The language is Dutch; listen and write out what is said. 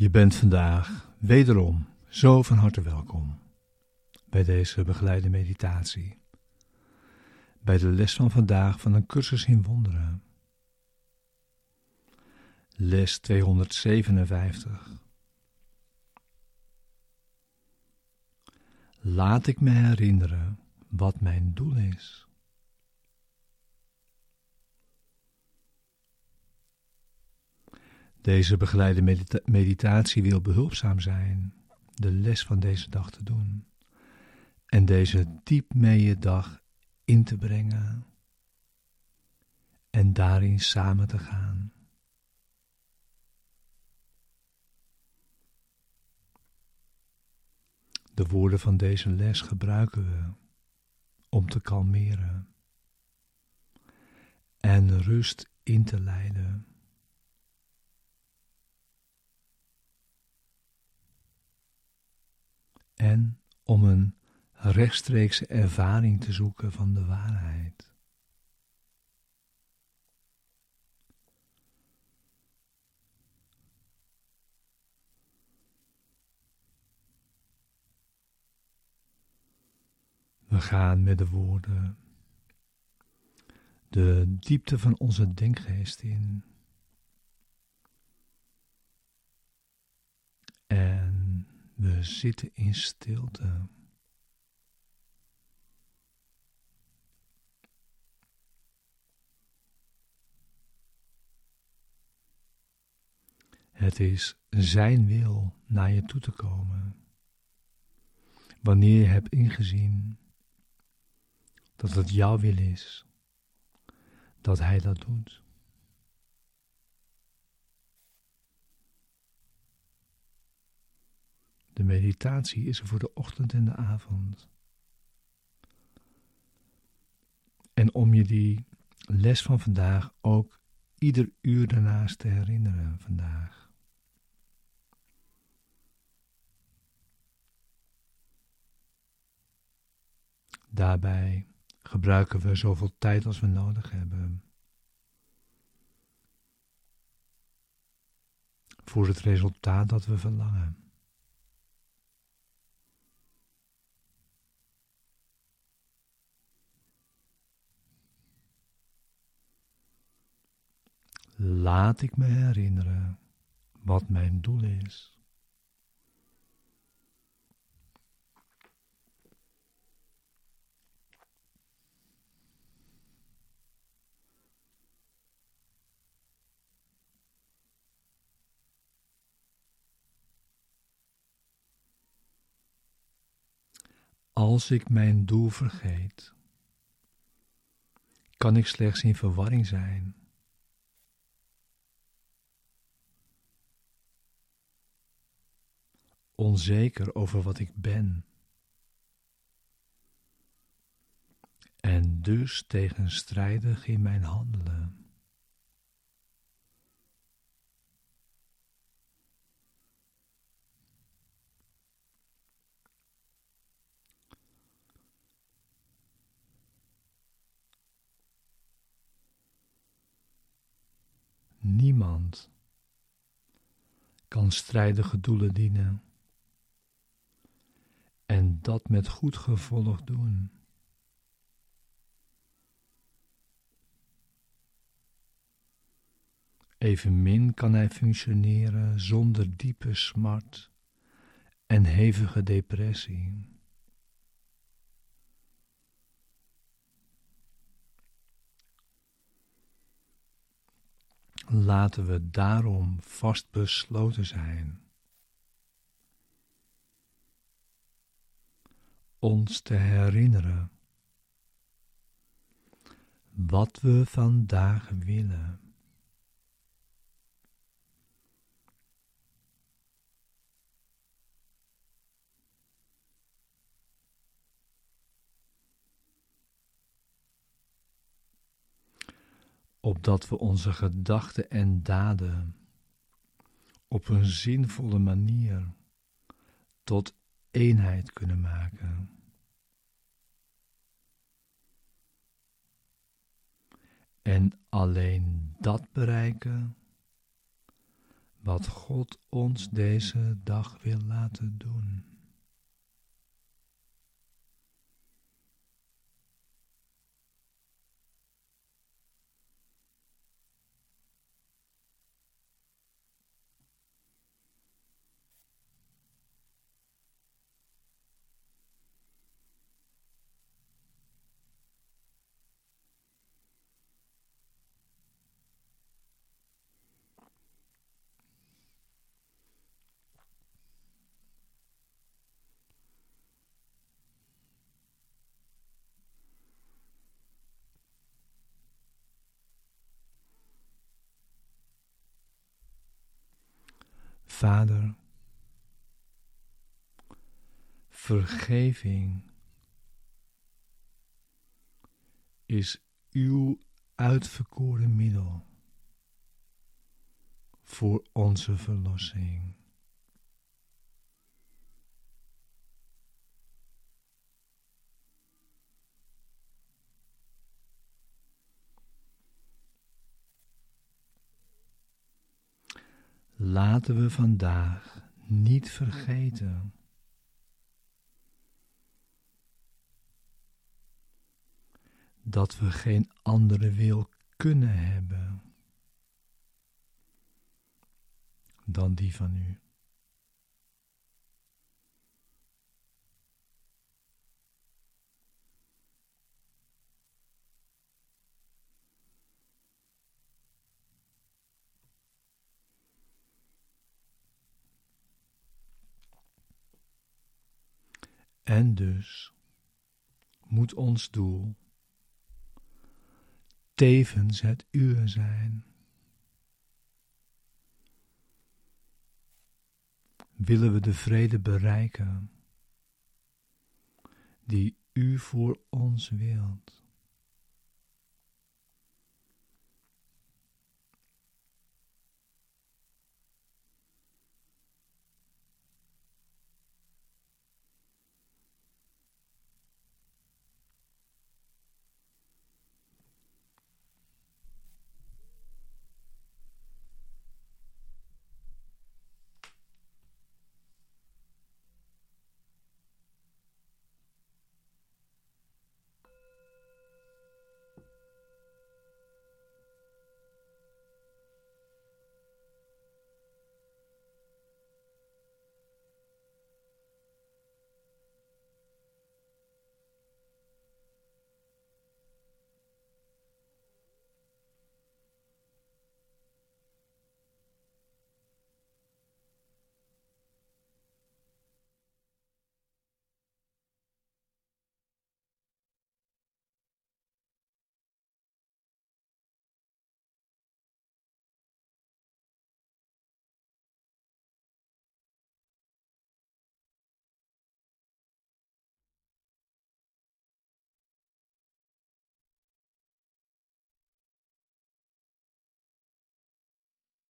Je bent vandaag wederom zo van harte welkom bij deze begeleide meditatie. Bij de les van vandaag van een cursus in wonderen. Les 257. Laat ik me herinneren wat mijn doel is. Deze begeleide meditatie wil behulpzaam zijn de les van deze dag te doen en deze diep mee je dag in te brengen en daarin samen te gaan. De woorden van deze les gebruiken we om te kalmeren en rust in te leiden. En om een rechtstreekse ervaring te zoeken van de waarheid. We gaan met de woorden de diepte van onze denkgeest in. We zitten in stilte. Het is Zijn wil naar je toe te komen. Wanneer je hebt ingezien dat het jouw wil is, dat Hij dat doet. De meditatie is er voor de ochtend en de avond. En om je die les van vandaag ook ieder uur daarnaast te herinneren vandaag. Daarbij gebruiken we zoveel tijd als we nodig hebben. Voor het resultaat dat we verlangen. Laat ik me herinneren wat mijn doel is. Als ik mijn doel vergeet, kan ik slechts in verwarring zijn onzeker over wat ik ben. En dus tegenstrijdig in mijn handelen. Niemand kan strijdige doelen dienen en dat met goed gevolg doen. Evenmin kan hij functioneren zonder diepe smart en hevige depressie. Laten we daarom vastbesloten zijn ons te herinneren wat we vandaag willen. opdat we onze gedachten en daden op een zinvolle manier tot eenheid kunnen maken. En alleen dat bereiken wat God ons deze dag wil laten doen. Vader, vergeving is uw uitverkoren middel voor onze verlossing. Laten we vandaag niet vergeten dat we geen andere wil kunnen hebben dan die van u. En dus moet ons doel tevens het uur zijn. Willen we de vrede bereiken die u voor ons wilt.